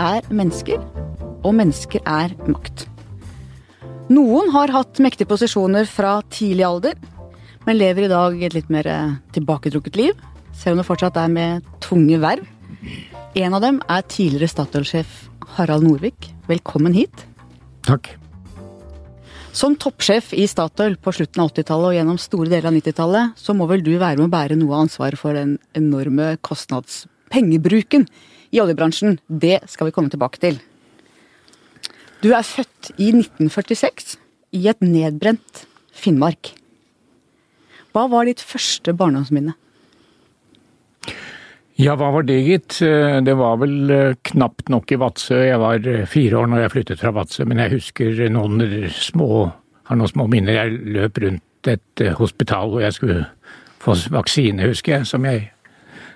er mennesker, og mennesker er makt. Noen har hatt mektige posisjoner fra tidlig alder, men lever i dag et litt mer eh, tilbaketrukket liv, selv om det fortsatt er med tunge verv. En av dem er tidligere Statoil-sjef Harald Norvik. Velkommen hit. Takk. Som toppsjef i Statoil på slutten av 80-tallet og gjennom store deler av 90-tallet, så må vel du være med å bære noe av ansvaret for den enorme kostnadspengebruken i oljebransjen. Det skal vi komme tilbake til. Du er født i 1946 i et nedbrent Finnmark. Hva var ditt første barndomsminne? Ja, hva var det, gitt? Det var vel eh, knapt nok i Vadsø. Jeg var eh, fire år når jeg flyttet fra Vadsø, men jeg husker noen små, har noen små minner. Jeg løp rundt et eh, hospital hvor jeg skulle få vaksine, husker jeg, som jeg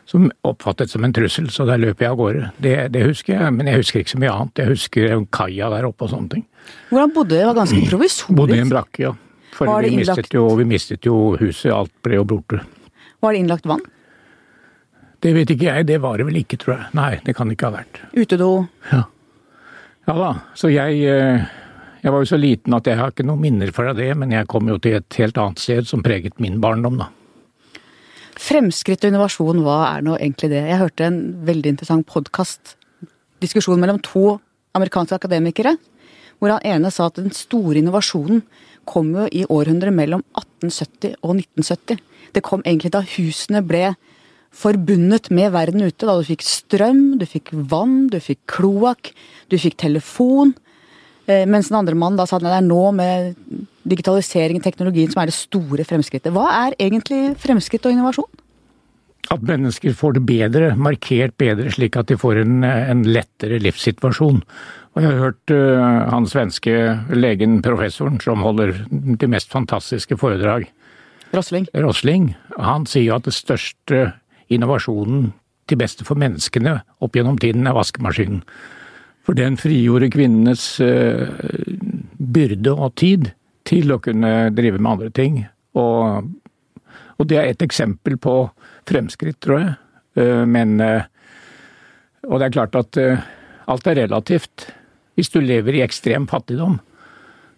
som oppfattet som en trussel, så der løp jeg av gårde. Det, det, husker jeg, men jeg husker ikke så mye annet. Jeg husker kaia der oppe og sånne ting. Hvordan bodde? Det var ganske provisorisk. Bodde i en brakke, ja. For vi mistet, jo, vi mistet jo huset, alt ble jo borte. Var det innlagt vann? Det vet ikke jeg, det var det vel ikke, tror jeg. Nei, det kan det ikke ha vært. Utedo? Ja. Ja da, så jeg eh, Jeg var jo så liten at jeg har ikke noen minner fra det, men jeg kom jo til et helt annet sted som preget min barndom, da. Fremskritt og innovasjon, hva er nå egentlig det? Jeg hørte en veldig interessant podkast, diskusjon mellom to amerikanske akademikere, hvor han ene sa at den store innovasjonen kom jo i århundret mellom 1870 og 1970. Det kom egentlig da husene ble forbundet med verden ute. Da du fikk strøm, du fikk vann, du fikk kloakk, du fikk telefon. Eh, mens den andre mannen da sa at det er nå med digitalisering og teknologien som er det store fremskrittet. Hva er egentlig fremskritt og innovasjon? At mennesker får det bedre, markert bedre, slik at de får en, en lettere livssituasjon. Og jeg har hørt uh, han svenske legen, professoren, som holder de mest fantastiske foredrag. Rosling. Rosling. Han sier at det største innovasjonen til beste for menneskene opp gjennom tiden er vaskemaskinen. For den frigjorde kvinnenes uh, byrde og tid til å kunne drive med andre ting. Og, og det er et eksempel på fremskritt, tror jeg. Uh, men uh, Og det er klart at alt er relativt. Hvis du lever i ekstrem fattigdom,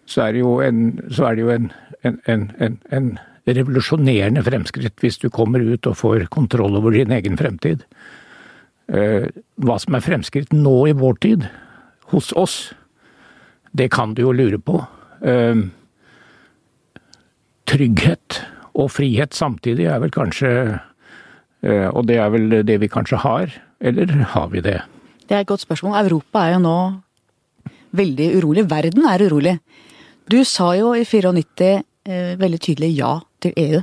så er det jo en, det jo en, en, en revolusjonerende fremskritt hvis du kommer ut og får kontroll over din egen fremtid. Hva som er fremskritt nå i vår tid, hos oss, det kan du jo lure på trygghet og frihet samtidig er vel kanskje eh, Og det er vel det vi kanskje har, eller har vi det? Det er et godt spørsmål. Europa er jo nå veldig urolig. Verden er urolig. Du sa jo i 94 eh, veldig tydelig ja til EU.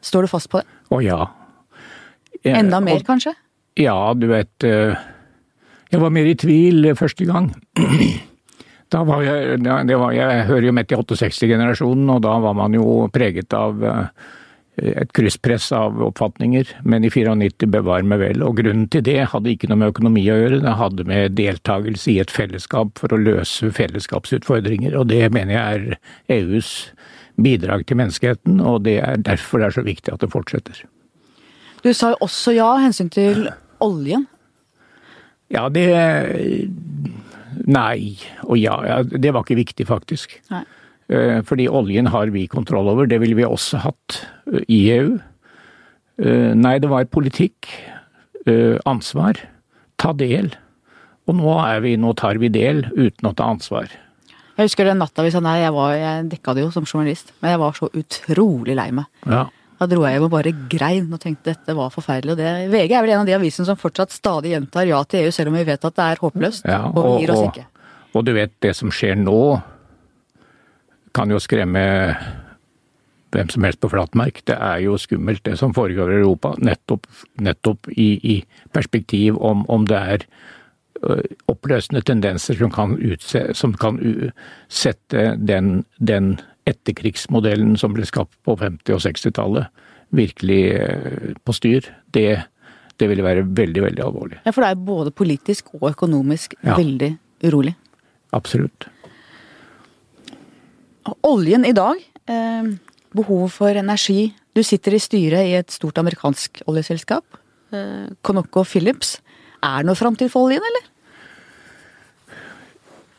Står du fast på det? Å ja. Jeg, Enda mer, og, kanskje? Ja, du vet eh, Jeg var mer i tvil første gang. Da var jeg, var, jeg hører jo med til 68-generasjonen, og da var man jo preget av eh, et krysspress av oppfatninger. Men i 94 bevar meg vel, og grunnen til det hadde ikke noe med økonomi å gjøre, det hadde med deltakelse i et fellesskap for å løse fellesskapsutfordringer, og det mener jeg er EUs bidrag til menneskeheten, og det er derfor det er så viktig at det fortsetter. Du sa jo også ja hensyn til oljen. Ja, det Nei og ja. ja. Det var ikke viktig, faktisk. Nei. Eh, fordi oljen har vi kontroll over. Det ville vi også hatt eh, i EU. Eh, nei, det var politikk. Ansvar. Ta del. Og nå, vi, nå tar vi del uten å ta ansvar. Jeg husker den natta vi sa nei, jeg, var, jeg dekka det jo som journalist, men jeg var så utrolig lei meg. Ja. Da dro jeg hjem og bare grein og tenkte dette var forferdelig. Og det, VG er vel en av de avisene som fortsatt stadig gjentar ja til EU, selv om vi vet at det er håpløst. Ja, og, og, gir oss ikke. Og, og du vet, det som skjer nå kan jo skremme hvem som helst på flatmark. Det er jo skummelt det som foregår i Europa, nettopp, nettopp i, i, perspektiv om, om det er oppløsende tendenser som kan, utse, som kan sette den, den etterkrigsmodellen som ble skapt på 50- og 60-tallet, virkelig eh, på styr, det, det, ville være veldig, veldig alvorlig. Ja, For det er både politisk og økonomisk ja. veldig urolig? Absolutt. Oljen i dag, eh, behovet for energi Du sitter i styret i et stort amerikansk oljeselskap, eh, Conoco Phillips. er det noe framtid for oljen, eller?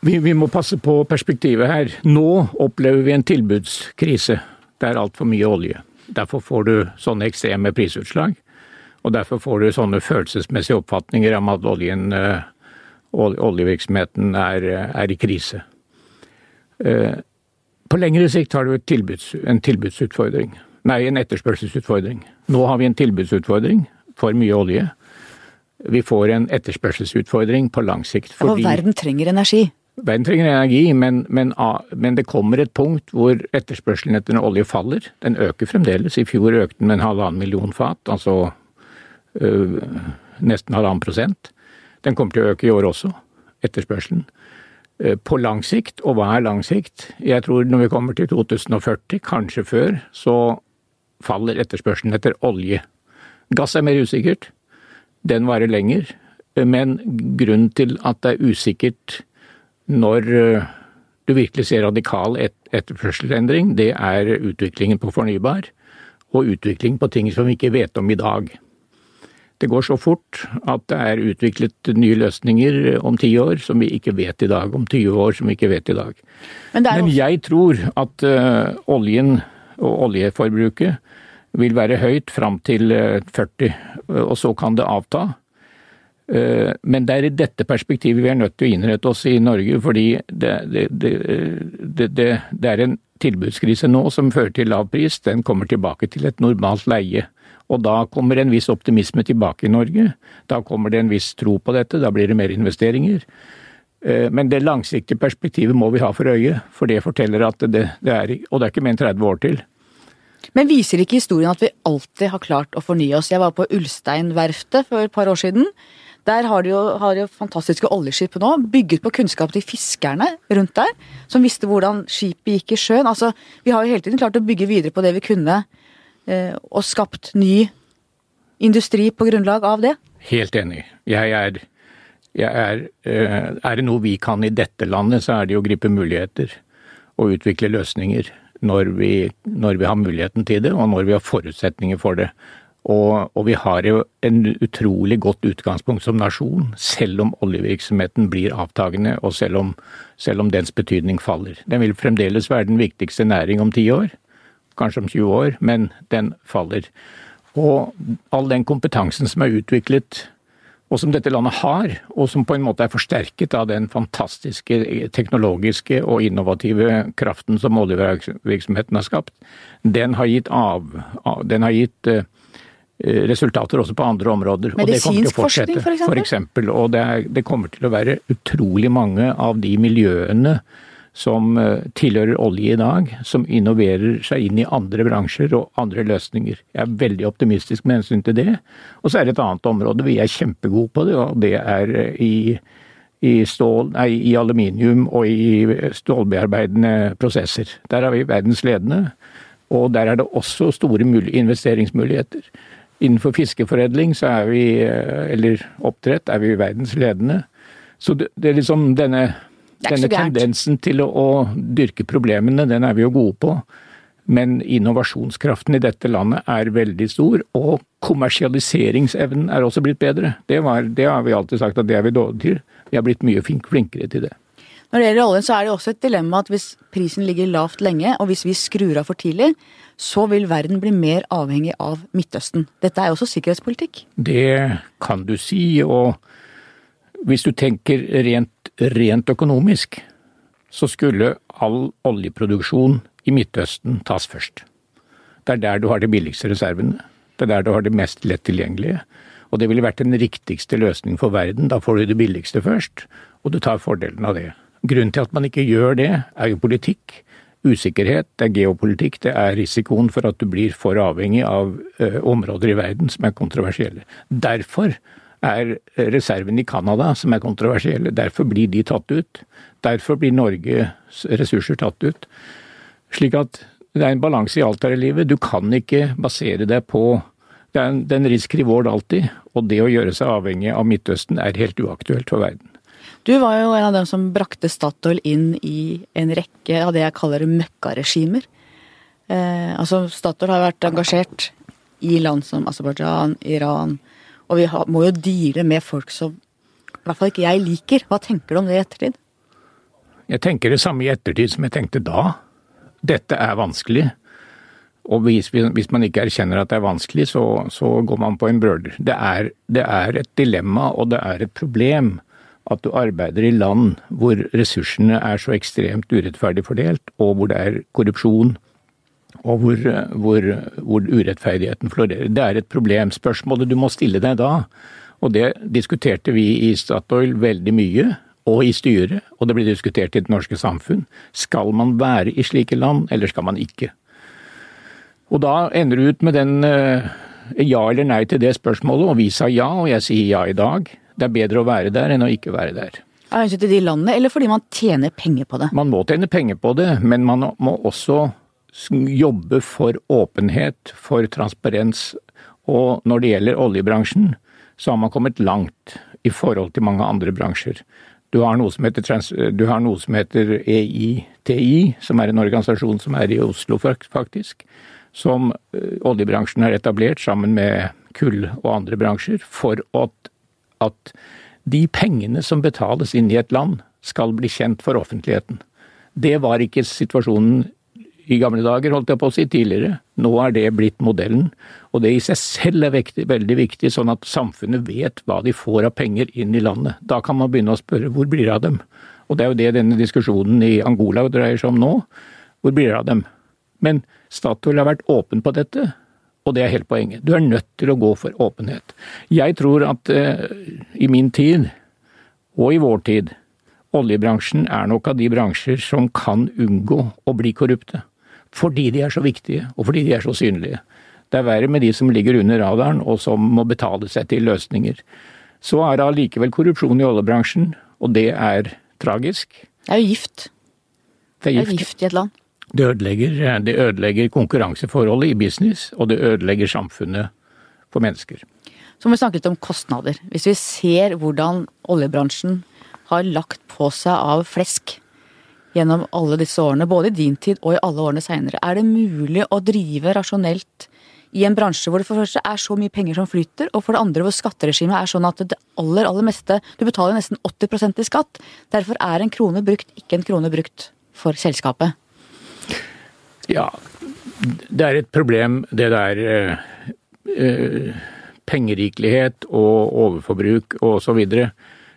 Vi, vi, må passe på perspektivet her. Nå opplever vi en tilbudskrise. Det er altfor mye olje. Derfor får du sånne ekstreme prisutslag. Og derfor får du sånne følelsesmessige oppfatninger om at oljen, eh, oljevirksomheten er, er, i krise. Eh, på lengre sikt har du tilbuds, en tilbudsutfordring. Nei, en etterspørselsutfordring. Nå har vi en tilbudsutfordring for mye olje. Vi får en etterspørselsutfordring på lang sikt. Fordi, og verden trenger energi? Verden trenger energi, men, men, men, det kommer et punkt hvor etterspørselen etter olje faller. Den øker fremdeles. I fjor økte den med en halvannen million fat, altså øh, nesten halvannen prosent. Den kommer til å øke i år også, etterspørselen. Øh, på lang sikt, og hva er lang sikt? Jeg tror når vi kommer til 2040, kanskje før, så faller etterspørselen etter olje. Gass er mer usikkert. Den varer lenger. Men grunnen til at det er usikkert når øh, du virkelig ser radikal etterspørselsendring, det er utviklingen på fornybar, og utvikling på ting som vi ikke vet om i dag. Det går så fort at det er utviklet nye løsninger om ti år som vi ikke vet i dag. Om 20 år som vi ikke vet i dag. Men, Men jeg tror at uh, oljen og oljeforbruket vil være høyt fram til 40, uh, og så kan det avta. Uh, men det er i dette perspektivet vi er nødt til å innrette oss i Norge, fordi det, det, det, det er en tilbudskrise nå som fører til lav pris. Den kommer tilbake til et normalt leie. Og da kommer en viss optimisme tilbake i Norge. Da kommer det en viss tro på dette, da blir det mer investeringer. Eh, men det langsiktige perspektivet må vi ha for øye, for det forteller at det, det er Og det er ikke mer enn 30 år til. Men viser ikke historien at vi alltid har klart å fornye oss? Jeg var på Ulsteinverftet for et par år siden. Der har de jo, har de jo fantastiske oljeskip nå, bygget på kunnskap til fiskerne rundt der, som visste hvordan skipet gikk i sjøen. Altså, vi har jo hele tiden klart å bygge videre på det vi kunne Eh, og skapt ny industri på grunnlag av det? Helt enig. Jeg er, er, eh, er det noe vi kan i dette landet, så er det å gripe muligheter og utvikle løsninger når vi, når vi har muligheten til det, og når vi har forutsetninger for det. Og, og, vi har jo en utrolig godt utgangspunkt som nasjon, selv om oljevirksomheten blir avtagende, og selv om, selv om dens betydning faller. Den vil fremdeles være den viktigste næring om ti år kanskje om 20 år, men den faller. Og all den kompetansen som er utviklet, og som dette landet har, og som på en måte er forsterket av den fantastiske teknologiske og innovative kraften som oljevirksomheten har skapt, den har gitt, av, den har gitt uh, resultater også på andre områder. Medisinsk forskning, f.eks.? For eksempel, og det, er, det kommer til å være utrolig mange av de miljøene som eh, tilhører olje i dag, som innoverer seg inn i andre bransjer og andre løsninger. Jeg er veldig optimistisk med hensyn til det. Og så er det et annet område vi er kjempegode på det, og det er eh, i, i, stål, nei, i aluminium og i stålbearbeidende prosesser. Der er vi verdensledende, og der er det også store investeringsmuligheter. Innenfor fiskeforedling så er vi, eh, eller oppdrett, er vi verdensledende. Så det, det er liksom denne denne tendensen til å, å, dyrke problemene, den er vi jo gode på. Men innovasjonskraften i dette landet er veldig stor, og kommersialiseringsevnen er også blitt bedre. Det, var, det har vi alltid sagt at det er vi dårlige til. Vi har blitt mye flinkere til det. Når det gjelder oljen, så er det også et dilemma at hvis prisen ligger lavt lenge, og hvis vi skrur av for tidlig, så vil verden bli mer avhengig av Midtøsten. Dette er jo også sikkerhetspolitikk? Det kan du si, og hvis du tenker rent rent økonomisk så skulle all oljeproduksjon i Midtøsten tas først. Det er der du har de billigste reservene. Det er der du har det mest lett tilgjengelige. Og det ville vært den riktigste løsningen for verden. Da får du det billigste først, og du tar fordelen av det. Grunnen til at man ikke gjør det, er jo politikk. Usikkerhet, det er geopolitikk, det er risikoen for at du blir for avhengig av ø, områder i verden som er kontroversielle. Derfor er reservene i Canada som er kontroversielle. Derfor blir de tatt ut. Derfor blir Norges ressurser tatt ut. Slik at det er en balanse i alt her i livet. Du kan ikke basere deg på Det er en, det er en risk reward alltid, og det å gjøre seg avhengig av Midtøsten er helt uaktuelt for verden. Du var jo en av dem som brakte Statoil inn i en rekke av det jeg kaller møkkaregimer. Eh, altså Statoil har vært engasjert i land som Aserbajdsjan, Iran, Og vi har, må jo deale med folk som i hvert fall ikke jeg liker. Hva tenker du om det i ettertid? Jeg tenker det samme i ettertid som jeg tenkte da. Dette er vanskelig. Og hvis, hvis man ikke erkjenner at det er vanskelig, så, så går man på en brøler. Det det er et dilemma og det er et problem at du arbeider i land hvor ressursene er så ekstremt urettferdig fordelt, og hvor det er korrupsjon, og hvor, hvor, hvor, urettferdigheten florerer. Det er et problem. Spørsmålet du må stille deg da, og det diskuterte vi i Statoil veldig mye, og i styret, og det blir diskutert i det norske samfunn. Skal man være i slike land, eller skal man ikke? Og da ender du ut med den uh, ja eller nei til det spørsmålet, og vi sa ja, og jeg sier ja i dag. Det er bedre å være der enn å ikke være der. Av hensyn til de landene, eller fordi man tjener penger på det? Man må tjene penger på det, men man må også jobbe for åpenhet, for transparens. Og når det gjelder oljebransjen, så har man kommet langt i forhold til mange andre bransjer. Du har noe som heter, noe som heter EITI, som er en organisasjon som er i Oslo, faktisk som eh, oljebransjen har etablert sammen med kull og andre bransjer, for at, at de pengene som betales inn i et land, skal bli kjent for offentligheten. Det var ikke situasjonen i gamle dager, holdt jeg på å si, tidligere. Nå er det blitt modellen. Og det i seg selv er vektig, veldig viktig, sånn at samfunnet vet hva de får av penger inn i landet. Da kan man begynne å spørre hvor blir det av dem? Og det er jo det denne diskusjonen i Angola dreier seg om nå. Hvor blir det av dem? Men Statoil har vært åpen på dette, og det er helt poenget. Du er nødt til å gå for åpenhet. Jeg tror at eh, i min tid, og i vår tid, oljebransjen er nok av de bransjer som kan unngå å bli korrupte. Fordi de er så viktige, og fordi de er så synlige. Det er verre med de som ligger under radaren, og som må betale seg til løsninger. Så er det allikevel korrupsjon i oljebransjen, og det er tragisk. Det er jo gift. Det er gift, det er gift i et land. Det ødelegger, det ødelegger konkurranseforholdet i business, og det ødelegger samfunnet for mennesker. Så må vi snakke litt om kostnader. Hvis vi ser hvordan oljebransjen har lagt på seg av flesk gjennom alle disse årene, både i din tid og i alle årene seinere, er det mulig å drive rasjonelt i en bransje hvor det for det første er så mye penger som flyter, og for det andre hvor skatteregimet er sånn at det aller, aller meste Du betaler nesten 80% i skatt. Derfor er en krone brukt ikke en krone brukt for selskapet. Ja, det er et problem det der eh, eh, pengerikelighet og overforbruk og så videre.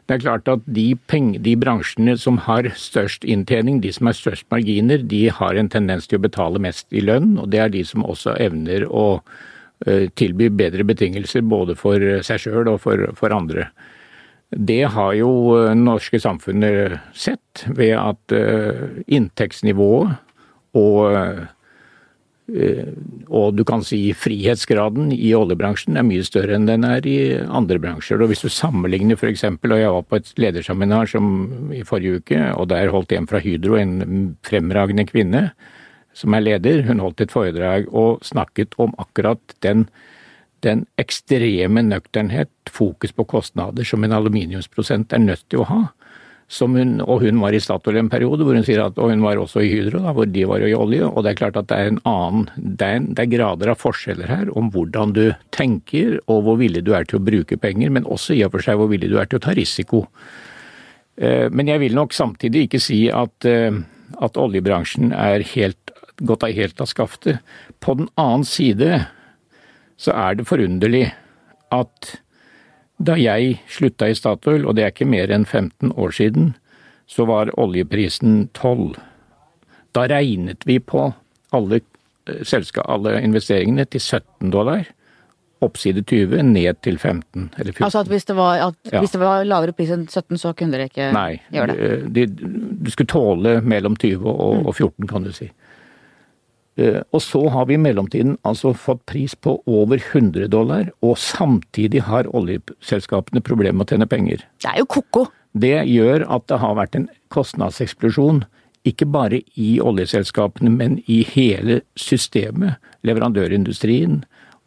Det er klart at de, peng, de, bransjene som har størst inntjening, de som har størst marginer, de har en tendens til å betale mest i lønn, og det er de som også evner å uh, tilby bedre betingelser både for seg sjøl og for, for, andre. Det har jo uh, norske samfunnet sett ved at inntektsnivået og, eh, og du kan si frihetsgraden i oljebransjen er mye større enn den er i andre bransjer. Og hvis du sammenligner f.eks. og jeg var på et lederseminar i forrige uke, og der holdt en fra Hydro, en fremragende kvinne som er leder, hun holdt et foredrag og snakket om akkurat den den ekstreme nøkternhet, fokus på kostnader, som en aluminiumsprosent er nødt til å ha hun, og hun var i Statoil en periode, hvor hun sier at, og hun var også i Hydro, da, hvor de var i olje. og Det er klart at det er en annen, det er, det er, grader av forskjeller her om hvordan du tenker og hvor villig du er til å bruke penger, men også i og for seg hvor villig du er til å ta risiko. Eh, men jeg vil nok samtidig ikke si at, eh, at oljebransjen er helt, gått av helt av skaftet. På den annen side så er det forunderlig at da jeg slutta i Statoil, og det er ikke mer enn 15 år siden, så var oljeprisen 12. Da regnet vi på alle, eh, alle investeringene til 17 dollar. Oppside 20, ned til 15 eller 14. Altså at hvis det var, at, ja. hvis det var lavere pris enn 17, så kunne dere ikke Nei, gjøre det? Nei, du skulle tåle mellom 20 og, og 14, kan du si. Eh, og så har vi i mellomtiden altså fått pris på over 100 dollar, og samtidig har oljeselskapene problemer med å tjene penger. Det er jo ko-ko! Det gjør at det har vært en kostnadseksplosjon. Ikke bare i oljeselskapene, men i hele systemet, leverandørindustrien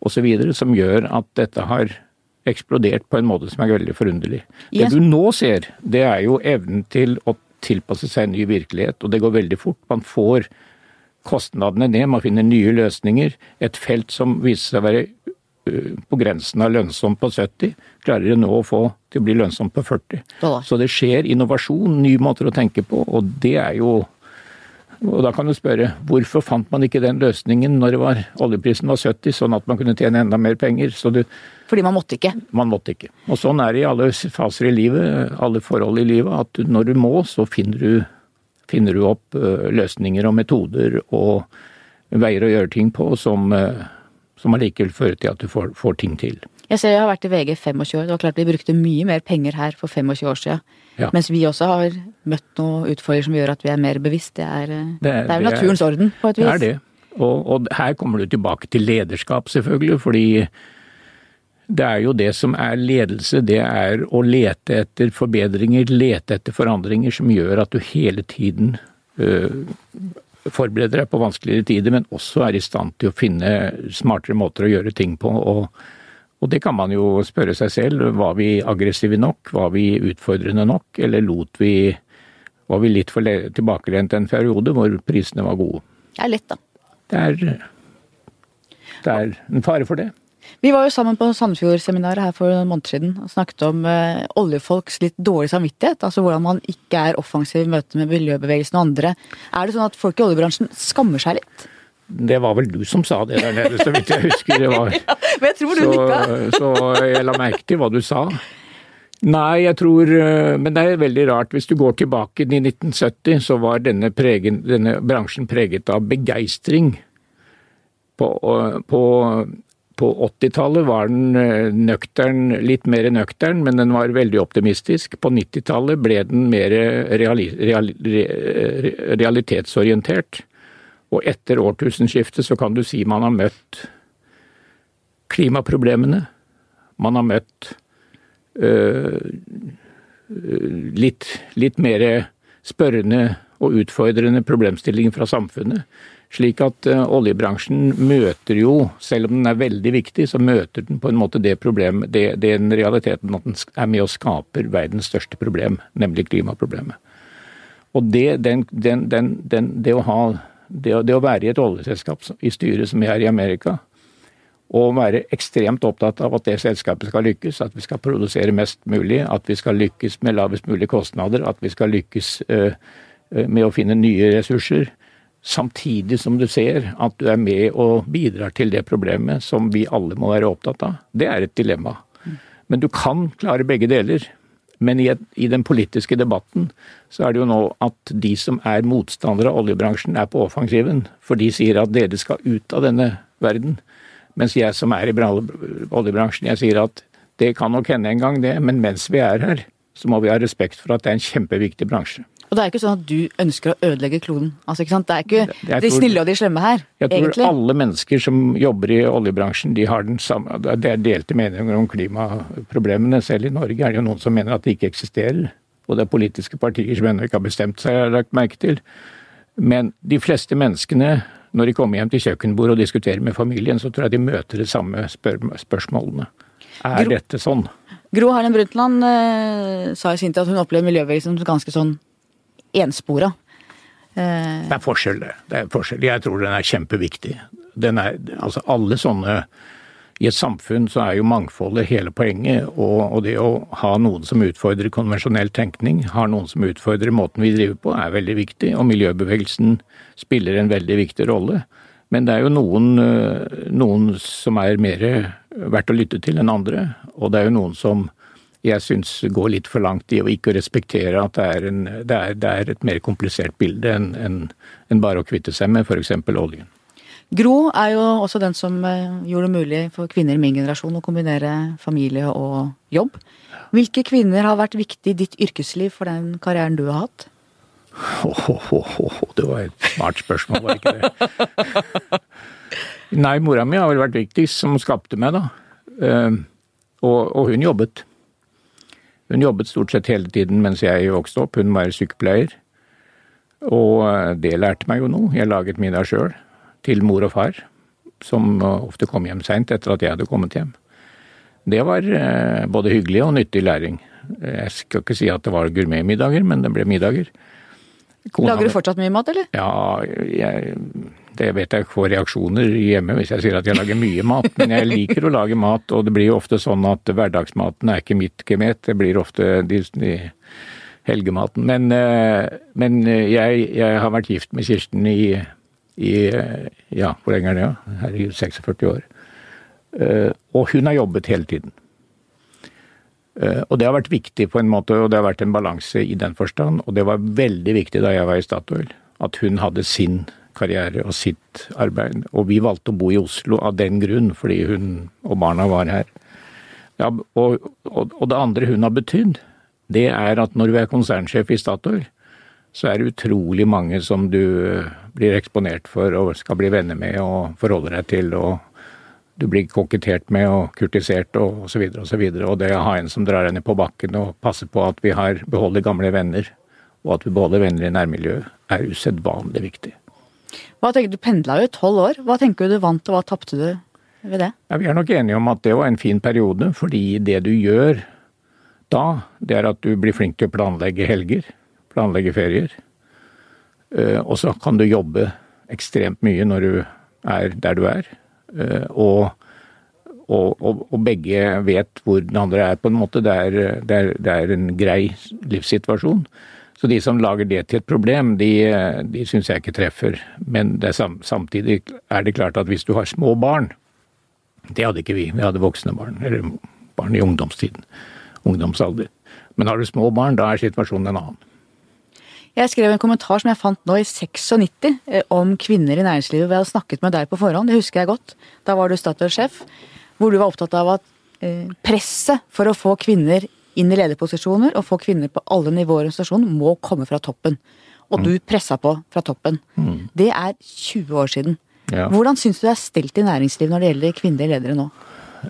osv., som gjør at dette har eksplodert på en måte som er veldig forunderlig. Det du nå ser, det er jo evnen til å tilpasse seg en ny virkelighet, og det går veldig fort. Man får kostnadene ned, man finner nye løsninger. Et felt som viser seg å være uh, på grensen av lønnsomt på 70, klarer det nå å få til å bli lønnsomt på 40. Dollar. Så det skjer innovasjon, nye måter å tenke på, og det er jo og da kan du spørre hvorfor fant man ikke den løsningen når det var, oljeprisen var 70, sånn at man kunne tjene enda mer penger? Så du, Fordi man måtte ikke. man måtte ikke. Og sånn er det i alle faser i livet, alle forhold i livet, at når du må, så finner du, finner du opp løsninger og metoder og veier å gjøre ting på som, ø, som allikevel fører til at du får, får ting til. Jeg ser jeg har vært i VG 25 år. Det var klart vi brukte mye mer penger her for 25 år siden. Ja. Mens vi også har møtt noen utfordringer som gjør at vi er mer bevisst. Det er, eh, Det det er- vel naturens orden, på et vis. Det er det. Og, og her kommer du tilbake til lederskap, selvfølgelig, fordi det er jo det som er ledelse. Det er å lete etter forbedringer, lete etter forandringer som gjør at du hele tiden øh, forbereder deg på vanskeligere tider, men også er i stand til å finne smartere måter å gjøre ting på. og og det kan man jo spørre seg selv. Var vi aggressive nok? Var vi utfordrende nok? Eller lot vi Var vi litt for tilbakelent en periode hvor prisene var gode? Det er lett, da. Det er, det er en fare for det. Vi var jo sammen på Sandefjord-seminaret her for noen måneder siden og snakket om eh, oljefolks litt dårlig samvittighet. Altså hvordan man ikke er offensiv i møte med miljøbevegelsen og andre. Er det sånn at folk i oljebransjen skammer seg litt? Det var vel du som sa det der nede, så vidt jeg husker. Det var. Men jeg tror du Så, så jeg la merke til hva du sa. Nei, jeg tror eh, Men det er veldig rart. Hvis du går tilbake til 1970, så var denne, pregen, denne bransjen preget av begeistring. På, eh, på, på 80-tallet var den eh, nøktern, litt mer nøktern, men den var veldig optimistisk. På 90-tallet ble den mer reali, reali, realitetsorientert. Og etter årtusenskiftet så kan du si man har møtt klimaproblemene. Man har møtt øh, litt, litt mer spørrende og utfordrende problemstillinger fra samfunnet. Slik at øh, oljebransjen møter jo, selv om den er veldig viktig, så møter den på en måte det problemet, det, den realiteten at den er med og skaper verdens største problem, nemlig klimaproblemet. Og det, den, den, den, det, å ha, det, det å være i et oljeselskap i styret som vi er i Amerika, og være ekstremt opptatt av at det selskapet skal lykkes, at vi skal produsere mest mulig, at vi skal lykkes med lavest mulig kostnader, at vi skal lykkes øh, med å finne nye ressurser, samtidig som du ser at du er med og bidrar til det problemet som vi alle må være opptatt av. Det er et dilemma. Men du kan klare begge deler. Men i, et, i den politiske debatten så er det jo nå at de som er motstandere av oljebransjen, er på offensiven. For de sier at dere skal ut av denne verden. Mens jeg som er i oljebransjen, jeg sier at det kan nok hende en gang det, men mens vi er her, så må vi ha respekt for at det er en kjempeviktig bransje. Og det er ikke sånn at du ønsker å ødelegge kloden. Altså? Det er ikke tror, de snille og de slemme her, Jeg tror alle mennesker som jobber i oljebransjen, de har den samme Det er delte meninger om klimaproblemene. Selv i Norge er det jo noen som mener at de ikke eksisterer. Og det er politiske partier som ennå ikke har bestemt seg, har jeg lagt merke til. Men de fleste menneskene, når de kommer hjem til kjøkkenbordet og diskuterer med familien, så tror jeg de møter de samme spør spørsmålene. Er Gro- dette sånn? Gro Harlem Brundtland eh, sa i sin tid at hun opplever miljøbevegelsen som ganske sånn enspora. Eh, Det er forskjell, det. det er forskjell. Jeg tror den er kjempeviktig. Den er, altså alle sånne I et samfunn så er jo mangfoldet hele poenget. Og, og det å ha noen som utfordrer konvensjonell tenkning, har noen som utfordrer måten vi driver på, er veldig viktig. Og miljøbevegelsen spiller en veldig viktig rolle. Men det er jo noen, øh, noen som er mer verdt å lytte til enn andre. Og det er jo noen som jeg syns går litt for langt i å ikke respektere at det er, en, det er, det er et mer komplisert bilde enn en, en bare å kvitte seg med f.eks. oljen. Gro er jo også den som eh, gjorde det mulig for kvinner i min generasjon å kombinere familie og jobb. Hvilke kvinner har vært viktig i ditt yrkesliv for den karrieren du har hatt? Oh, oh, oh, Det var et smart spørsmål, var det ikke det? Nei, mora mi har vel vært viktigst, som skapte meg, da. Eh, Og, og hun jobbet. Hun jobbet stort sett hele tiden mens jeg vokste opp. Hun var sykepleier. Og eh, det lærte meg jo noe. Jeg laget middag sjøl til mor og far, som eh, ofte kom hjem seint etter at jeg hadde kommet hjem. Det var eh, både hyggelig og nyttig læring. Jeg skal ikke si at det var gourmetmiddager, men det ble middager. Kona Lager du fortsatt mye mat, eller? Ja, jeg, det vet jeg får reaksjoner hjemme hvis jeg sier at jeg lager mye mat, men jeg liker å lage mat, og det blir jo ofte sånn at hverdagsmaten er ikke mitt gemet, det blir ofte de, de helgematen. Men, eh, men jeg, jeg, har vært gift med Kirsten i, i ja, hvor lenge er det? Ja? Herregud, 46 år. Eh, og hun har jobbet hele tiden. Og det har vært viktig på en måte, og det har vært en balanse i den forstand. Og det var veldig viktig da jeg var i Statoil, at hun hadde sin karriere og sitt arbeid. Og vi valgte å bo i Oslo av den grunn, fordi hun og barna var her. Ja, og, og, og det andre hun har betydd, det er at når du er konsernsjef i Statoil, så er det utrolig mange som du blir eksponert for og skal bli venner med og forholde deg til. og du blir kokettert med og kurtisert og osv. Og, så videre, og det å ha en som drar henne på bakken og passer på at vi har beholder gamle venner, og at vi beholder venner i nærmiljøet, er usedvanlig viktig. Hva tenker Du pendla jo i tolv år. Hva tenker du du vant, og hva tapte du ved det? Ja, vi er nok enige om at det var en fin periode, fordi det du gjør da, det er at du blir flink til å planlegge helger, planlegge ferier. Eh, og så kan du jobbe ekstremt mye når du er der du er. Eh, og, og, og, og begge vet hvor den andre er, på en måte. Det er, det er, det er en grei livssituasjon. Så de som lager det til et problem, de, de syns jeg ikke treffer. Men er samtidig er det klart at hvis du har små barn Det hadde ikke vi, vi hadde voksne barn. Eller barn i ungdomstiden. Ungdomsalder. Men har du små barn, da er situasjonen en annen. Jeg skrev en kommentar som jeg fant nå i 96 eh, om kvinner i næringslivet. Vi hadde snakket med deg på forhånd, det husker jeg godt. Da var du Statoil-sjef. Hvor du var opptatt av at eh, presset for å få kvinner inn i lederposisjoner og få kvinner på alle nivåer i organisasjonen må komme fra toppen. Og du pressa på fra toppen. Mm. Det er 20 år siden. Ja. Hvordan syns du det er stelt i næringslivet når det gjelder kvinnelige ledere nå?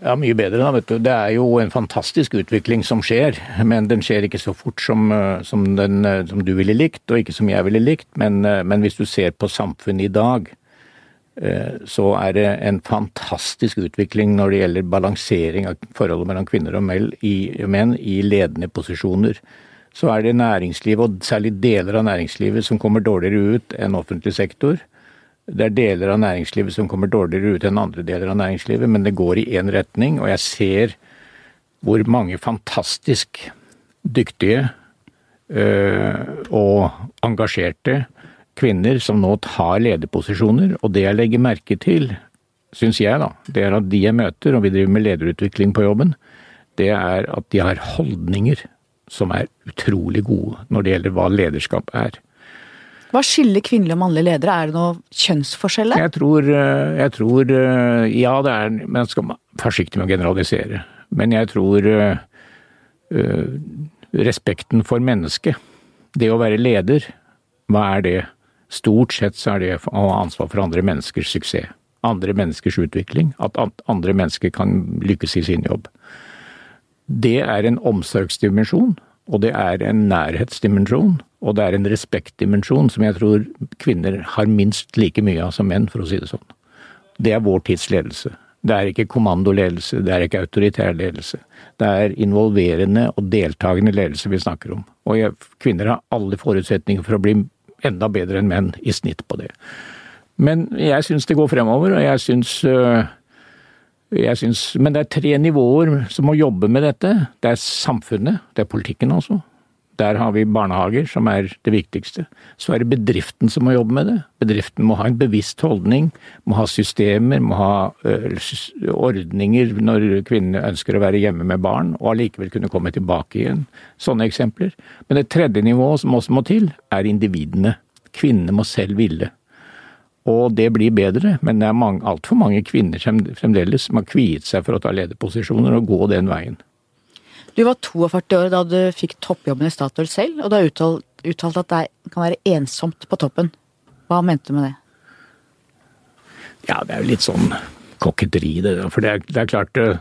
Ja, Mye bedre, da. vet du. Det er jo en fantastisk utvikling som skjer. Men den skjer ikke så fort som, eh, som, den, eh, som du ville likt, og ikke som jeg ville likt. Men, eh, men hvis du ser på samfunnet i dag, så er det en fantastisk utvikling når det gjelder balansering av forholdet mellom kvinner og menn i ledende posisjoner. Så er det næringslivet, og særlig deler av næringslivet, som kommer dårligere ut enn offentlig sektor. Det er deler av næringslivet som kommer dårligere ut enn andre deler av næringslivet, men det går i én retning, og jeg ser hvor mange fantastisk dyktige øh, og engasjerte kvinner som nå tar lederposisjoner, og det jeg legger merke til, syns jeg, da, det er at de jeg møter, og vi driver med lederutvikling på jobben, det er at de har holdninger som er utrolig gode når det gjelder hva lederskap er. Hva skiller kvinnelige og mannlige ledere? Er det noe kjønnsforskjeller? Jeg tror, eh, jeg tror eh, Ja, det er Men jeg skal være forsiktig med å generalisere. Men jeg tror uh, respekten for mennesket, det å være leder, hva er det? Stort sett så er det å ha ansvar for andre menneskers suksess. Andre menneskers utvikling. At andre mennesker kan lykkes i sin jobb. Det er en omsorgsdimensjon, og det er en nærhetsdimensjon, og det er en respektdimensjon som jeg tror kvinner har minst like mye av som menn, for å si det sånn. Det er vår tids ledelse. Det er ikke kommandoledelse, det er ikke autoritær ledelse. Det er involverende og deltakende ledelse vi snakker om. Og jeg, kvinner har alle forutsetninger for å bli enda bedre enn menn i snitt på det. Men jeg syns det går fremover, og jeg syns øh, jeg synes, men det er tre nivåer som må jobbe med dette. Det er samfunnet, det er politikken altså. Der har vi barnehager, som er det viktigste. Så er det bedriften som må jobbe med det. Bedriften må ha en bevisst holdning, må ha systemer, må ha ordninger når kvinnene ønsker å være hjemme med barn, og allikevel kunne komme tilbake igjen. Sånne eksempler. Men det tredje nivået som også må til, er individene. Kvinnene må selv ville. Og det blir bedre, men det er altfor mange kvinner fremdeles som har kviet seg for å ta lederposisjoner og gå den veien. Du var 42 år da du fikk toppjobben i Statoil selv, og du har uttalt, uttalt at det kan være ensomt på toppen. Hva mente du med det? Ja, det er jo litt sånn koketteri, det. For det er, det er klart eh,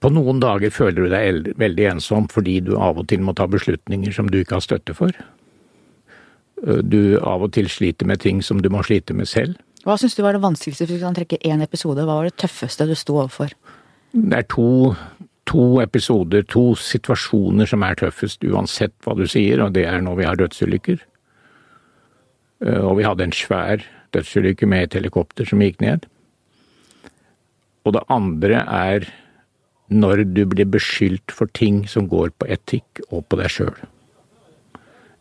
På noen dager føler du deg veldig ensom fordi du av og til må ta beslutninger som du ikke har støtte for. Eh, du av og til sliter med ting som du må slite med selv. Hva syns du var det vanskeligste, hvis du kan trekke én episode? Hva var det tøffeste du sto overfor? Det er to to episoder, to situasjoner som er tøffest, uansett hva du sier, og det er når vi har dødsulykker. Eh, og vi hadde en svær dødsulykke med et helikopter som gikk ned. Og det andre er når du blir beskyldt for ting som går på etikk og på deg sjøl.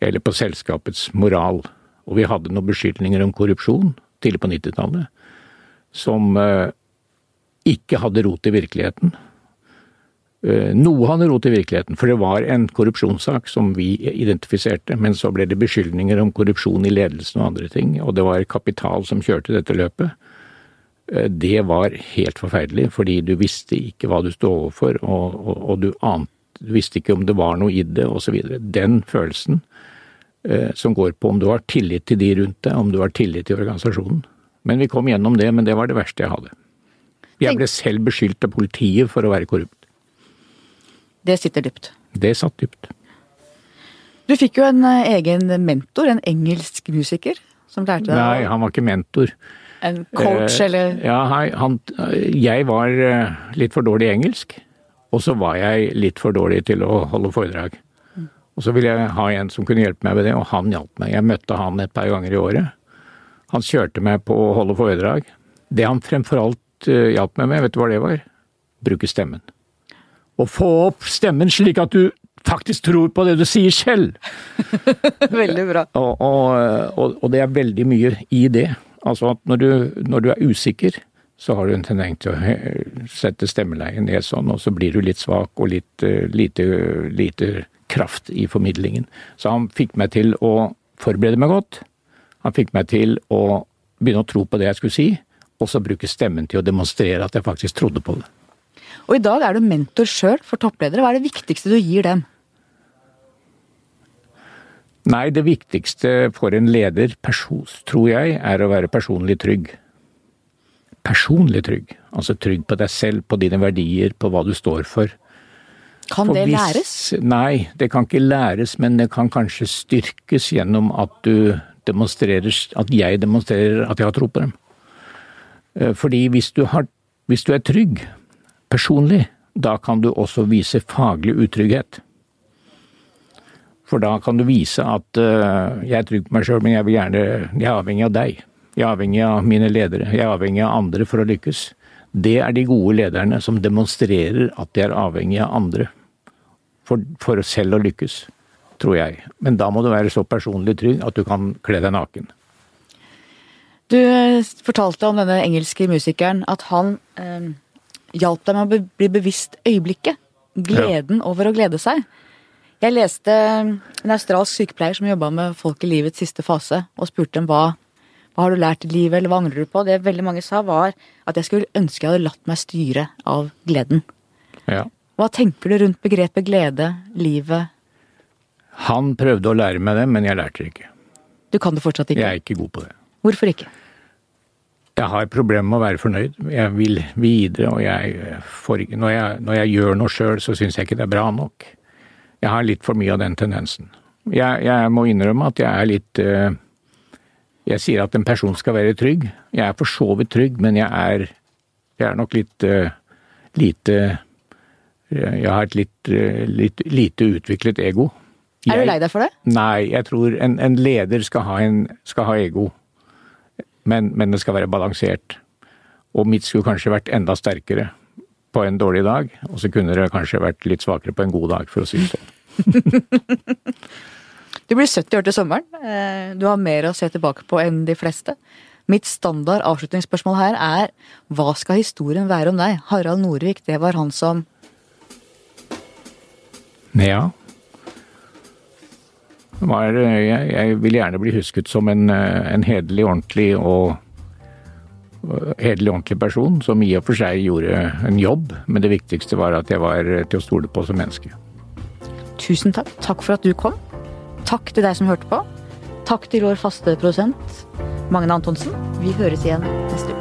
Eller på selskapets moral. Og vi hadde noen beskyldninger om korrupsjon tidlig på 90-tallet som eh, ikke hadde rot i virkeligheten. Eh, noe hadde rot i virkeligheten, for det var en korrupsjonssak som vi identifiserte, men så ble det beskyldninger om korrupsjon i ledelsen og andre ting, og det var kapital som kjørte dette løpet. Eh, det var helt forferdelig, fordi du visste ikke hva du sto overfor, og, og, og du, ante, du visste ikke om det var noe i det, osv. Den følelsen eh, som går på om du har tillit til de rundt deg, om du har tillit til organisasjonen. Men vi kom gjennom det, men det var det verste jeg hadde. Jeg ble selv beskyldt av politiet for å være korrupt. Det sitter dypt. Det satt dypt. Du fikk jo en eh, egen mentor, en engelsk musiker, som lærte deg Nei, han var ikke mentor. En coach, Eh, eller Ja, han, jeg var eh, litt for dårlig i engelsk, og så var jeg litt for dårlig til å holde foredrag. Og så ville jeg ha en som kunne hjelpe meg med det, og han hjalp meg. Jeg møtte han et par ganger i året. Han kjørte meg på å holde foredrag. Det han fremfor alt eh, hjalp meg med, vet du hva det var? Bruke stemmen. Å få opp stemmen slik at du faktisk tror på det du sier selv. Veldig bra. Og, og, og, det er veldig mye i det. Altså at når du, når du er usikker, så har du en tendens til å sette stemmeleien ned sånn, og så blir du litt svak og litt eh, lite, lite kraft i formidlingen. Så han fikk meg til å forberede meg godt. Han fikk meg til å begynne å tro på det jeg skulle si, og så bruke stemmen til å demonstrere at jeg faktisk trodde på det. Og i dag er du mentor sjøl for toppledere. Hva er det viktigste du gir dem? Nei, det viktigste for en leder, tror jeg, er å være personlig trygg. Personlig trygg. Altså trygg på deg selv, på dine verdier, på hva du står for. Kan For det hvis- læres? Nei, det kan ikke læres, men det kan kanskje styrkes gjennom at du demonstrerer, at jeg demonstrerer at jeg har tro på dem. Eh, Fordi hvis du, har, hvis du er trygg personlig, da kan du også vise faglig utrygghet. For da kan du vise at uh, jeg er trygg på meg sjøl, men jeg vil gjerne Jeg er avhengig av deg. Jeg er avhengig av mine ledere. Jeg er avhengig av andre for å lykkes. Det er de gode lederne som demonstrerer at de er avhengig av andre for, for selv å lykkes, tror jeg. Men da må du være så personlig trygg at du kan kle deg naken. Du eh, fortalte om denne engelske musikeren at han eh, hjalp deg med å bli bevisst øyeblikket. Gleden over å glede seg. Jeg leste eh, en australsk sykepleier som jobba med folk i livets siste fase, og spurte dem hva, hva har du lært i livet, eller hva angrer du på? Det veldig mange sa, var at jeg skulle ønske jeg hadde latt meg styre av gleden. Ja. Hva tenker du rundt begrepet glede, livet? Han prøvde å lære meg det, men jeg lærte det ikke. Du kan det fortsatt ikke? Jeg er ikke god på det. Hvorfor ikke? Jeg har problemer med å være fornøyd. Jeg vil videre, og jeg får ikke Når jeg, når jeg gjør noe sjøl, så syns jeg ikke det er bra nok. Jeg har litt for mye av den tendensen. Jeg, jeg må innrømme at jeg er litt eh, Jeg sier at en person skal være trygg. Jeg er for så vidt trygg, men jeg er, jeg er nok litt eh, lite Jeg har et litt, eh, litt lite utviklet ego. Er du lei deg for det? Nei, jeg tror en, en leder skal ha, en, skal ha ego, men, men det skal være balansert. Og mitt skulle kanskje vært enda sterkere på en dårlig dag, og så kunne det kanskje vært litt svakere på en god dag, for å si det sånn. Du blir 70 år til sommeren. Eh, Du har mer å se tilbake på enn de fleste. Mitt standard avslutningsspørsmål her er hva skal historien være om deg? Harald Norvik, det var han som Ja. Var, jeg, jeg vil gjerne bli husket som en, eh, en hederlig, ordentlig og og hederlig, ordentlig person, som i og for seg gjorde en jobb, men det viktigste var at jeg var til å stole på som menneske. Tusen takk. Takk for at du kom. Takk til deg som hørte på. Takk til vår faste produsent Magne Antonsen. Vi høres igjen neste uke.